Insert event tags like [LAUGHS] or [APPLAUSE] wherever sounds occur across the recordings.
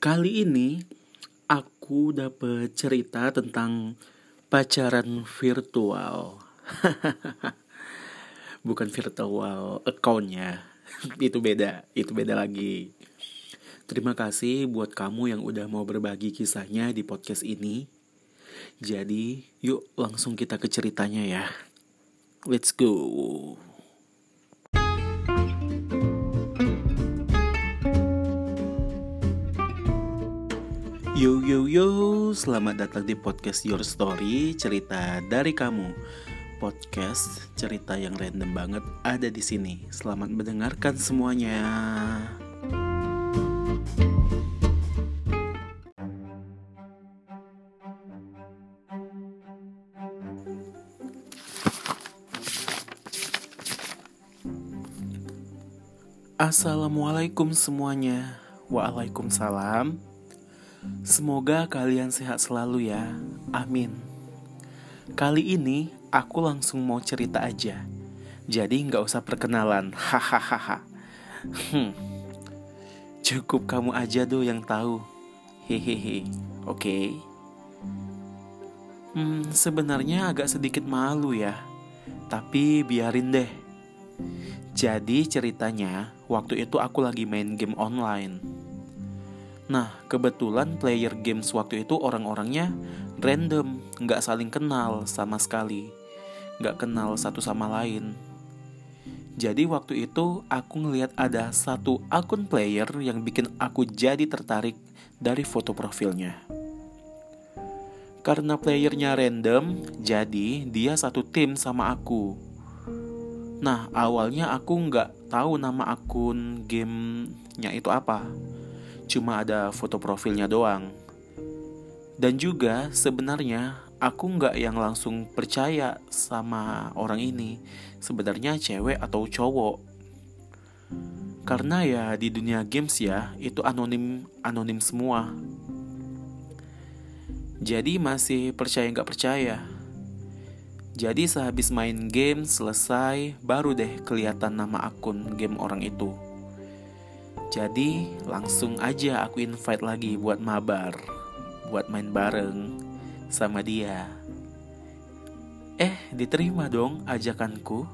Kali ini aku dapat cerita tentang pacaran virtual. [LAUGHS] Bukan virtual accountnya, [LAUGHS] itu beda, itu beda lagi. Terima kasih buat kamu yang udah mau berbagi kisahnya di podcast ini. Jadi, yuk langsung kita ke ceritanya ya. Let's go. Yo yo yo, selamat datang di podcast Your Story, cerita dari kamu. Podcast cerita yang random banget ada di sini. Selamat mendengarkan semuanya. Assalamualaikum semuanya. Waalaikumsalam. Semoga kalian sehat selalu ya. Amin. Kali ini aku langsung mau cerita aja. Jadi nggak usah perkenalan. [LAUGHS] Hahaha. Hmm. Cukup kamu aja do yang tahu. Hehehe. Oke. Okay. Hmm, sebenarnya agak sedikit malu ya. Tapi biarin deh. Jadi ceritanya, waktu itu aku lagi main game online Nah, kebetulan player games waktu itu orang-orangnya random, nggak saling kenal sama sekali, nggak kenal satu sama lain. Jadi waktu itu aku ngelihat ada satu akun player yang bikin aku jadi tertarik dari foto profilnya. Karena playernya random, jadi dia satu tim sama aku. Nah, awalnya aku nggak tahu nama akun gamenya itu apa cuma ada foto profilnya doang. Dan juga sebenarnya aku nggak yang langsung percaya sama orang ini sebenarnya cewek atau cowok. Karena ya di dunia games ya itu anonim anonim semua. Jadi masih percaya nggak percaya. Jadi sehabis main game selesai baru deh kelihatan nama akun game orang itu. Jadi langsung aja aku invite lagi buat mabar Buat main bareng sama dia. Eh diterima dong ajakanku.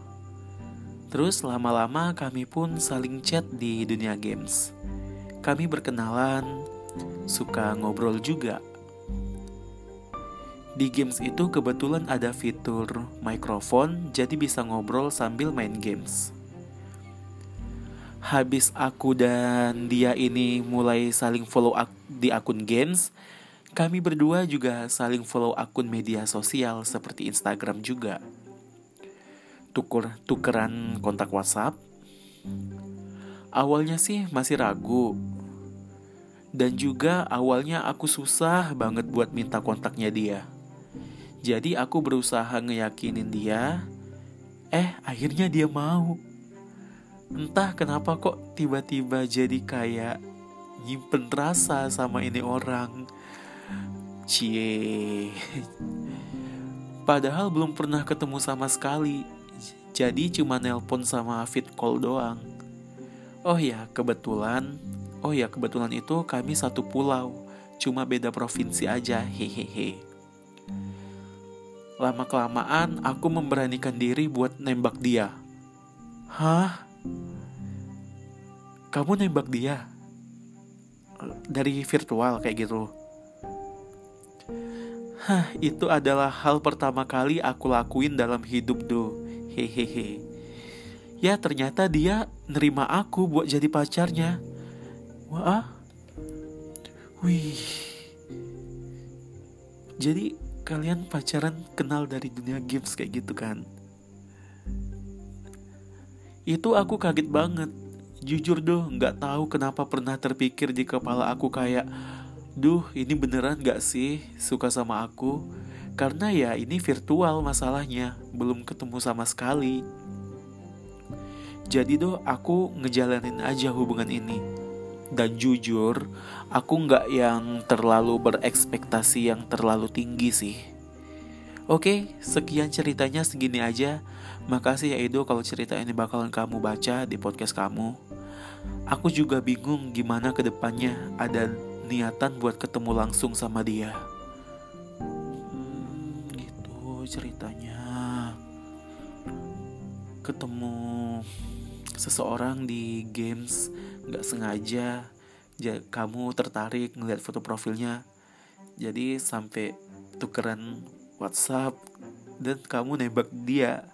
Terus lama-lama kami pun saling chat di dunia games. Kami berkenalan, suka ngobrol juga. Di games itu kebetulan ada fitur mikrofon, jadi bisa ngobrol sambil main games habis aku dan dia ini mulai saling follow ak di akun games, kami berdua juga saling follow akun media sosial seperti Instagram juga. Tukur tukeran kontak WhatsApp. Awalnya sih masih ragu. Dan juga awalnya aku susah banget buat minta kontaknya dia. Jadi aku berusaha ngeyakinin dia, eh akhirnya dia mau entah kenapa kok tiba-tiba jadi kayak nyimpen rasa sama ini orang. Cie. Padahal belum pernah ketemu sama sekali. Jadi cuma nelpon sama fit call doang. Oh ya kebetulan. Oh ya kebetulan itu kami satu pulau. Cuma beda provinsi aja hehehe. Lama kelamaan aku memberanikan diri buat nembak dia. Hah kamu nembak dia dari virtual kayak gitu. Hah, itu adalah hal pertama kali aku lakuin dalam hidup do. Hehehe. Ya ternyata dia nerima aku buat jadi pacarnya. Wah. Wih. Jadi kalian pacaran kenal dari dunia games kayak gitu kan? Itu aku kaget banget Jujur doh, nggak tahu kenapa pernah terpikir di kepala aku kayak, duh ini beneran gak sih suka sama aku? Karena ya ini virtual masalahnya, belum ketemu sama sekali. Jadi doh aku ngejalanin aja hubungan ini. Dan jujur, aku nggak yang terlalu berekspektasi yang terlalu tinggi sih. Oke, sekian ceritanya segini aja. Makasih ya Edo kalau cerita ini bakalan kamu baca di podcast kamu. Aku juga bingung gimana ke depannya ada niatan buat ketemu langsung sama dia. Hmm, gitu ceritanya. Ketemu seseorang di games nggak sengaja, kamu tertarik ngeliat foto profilnya, jadi sampai tukeran WhatsApp dan kamu nembak dia.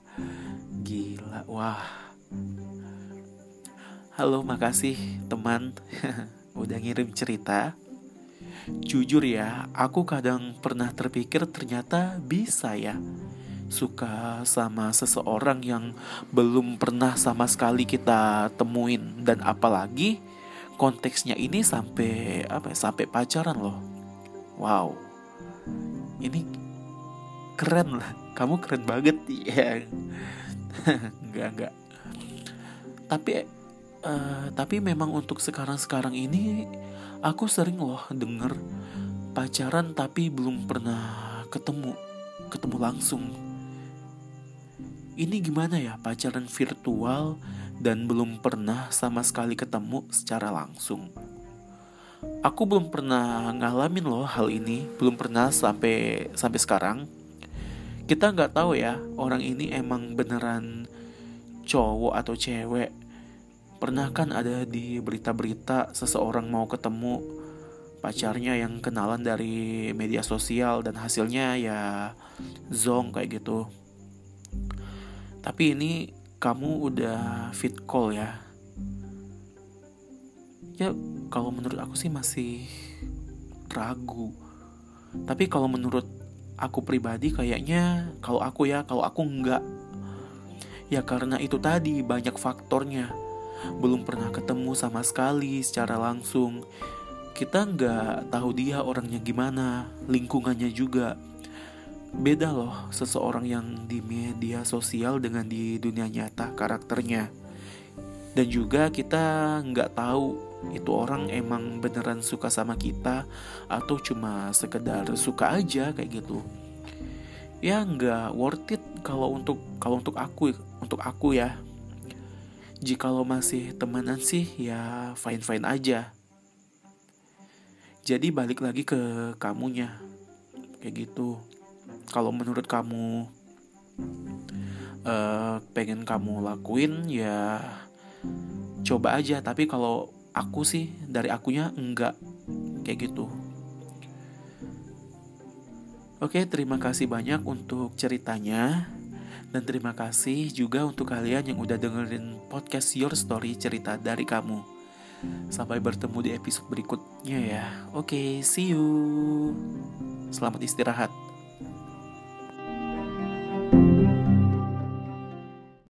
Gila, wah. Halo, makasih teman [LAUGHS] udah ngirim cerita. Jujur ya, aku kadang pernah terpikir ternyata bisa ya suka sama seseorang yang belum pernah sama sekali kita temuin dan apalagi konteksnya ini sampai apa ya, sampai pacaran loh. Wow. Ini keren lah. Kamu keren banget [LAUGHS] ya. enggak enggak. Tapi uh, tapi memang untuk sekarang-sekarang ini aku sering loh denger pacaran tapi belum pernah ketemu ketemu langsung ini gimana ya pacaran virtual dan belum pernah sama sekali ketemu secara langsung aku belum pernah ngalamin loh hal ini belum pernah sampai sampai sekarang kita nggak tahu ya orang ini emang beneran cowok atau cewek Pernah kan ada di berita-berita seseorang mau ketemu pacarnya yang kenalan dari media sosial dan hasilnya ya zong kayak gitu. Tapi ini kamu udah fit call ya. Ya kalau menurut aku sih masih ragu. Tapi kalau menurut aku pribadi kayaknya kalau aku ya kalau aku enggak ya karena itu tadi banyak faktornya belum pernah ketemu sama sekali secara langsung. Kita nggak tahu dia orangnya gimana, lingkungannya juga. Beda loh seseorang yang di media sosial dengan di dunia nyata karakternya. Dan juga kita nggak tahu itu orang emang beneran suka sama kita atau cuma sekedar suka aja kayak gitu. Ya nggak worth it kalau untuk kalau untuk aku untuk aku ya Jikalau masih temenan sih ya fine-fine aja. Jadi balik lagi ke kamunya. Kayak gitu. Kalau menurut kamu uh, pengen kamu lakuin ya coba aja. Tapi kalau aku sih dari akunya enggak kayak gitu. Oke, terima kasih banyak untuk ceritanya. Dan terima kasih juga untuk kalian yang udah dengerin podcast Your Story cerita dari kamu. Sampai bertemu di episode berikutnya ya. Oke, see you. Selamat istirahat.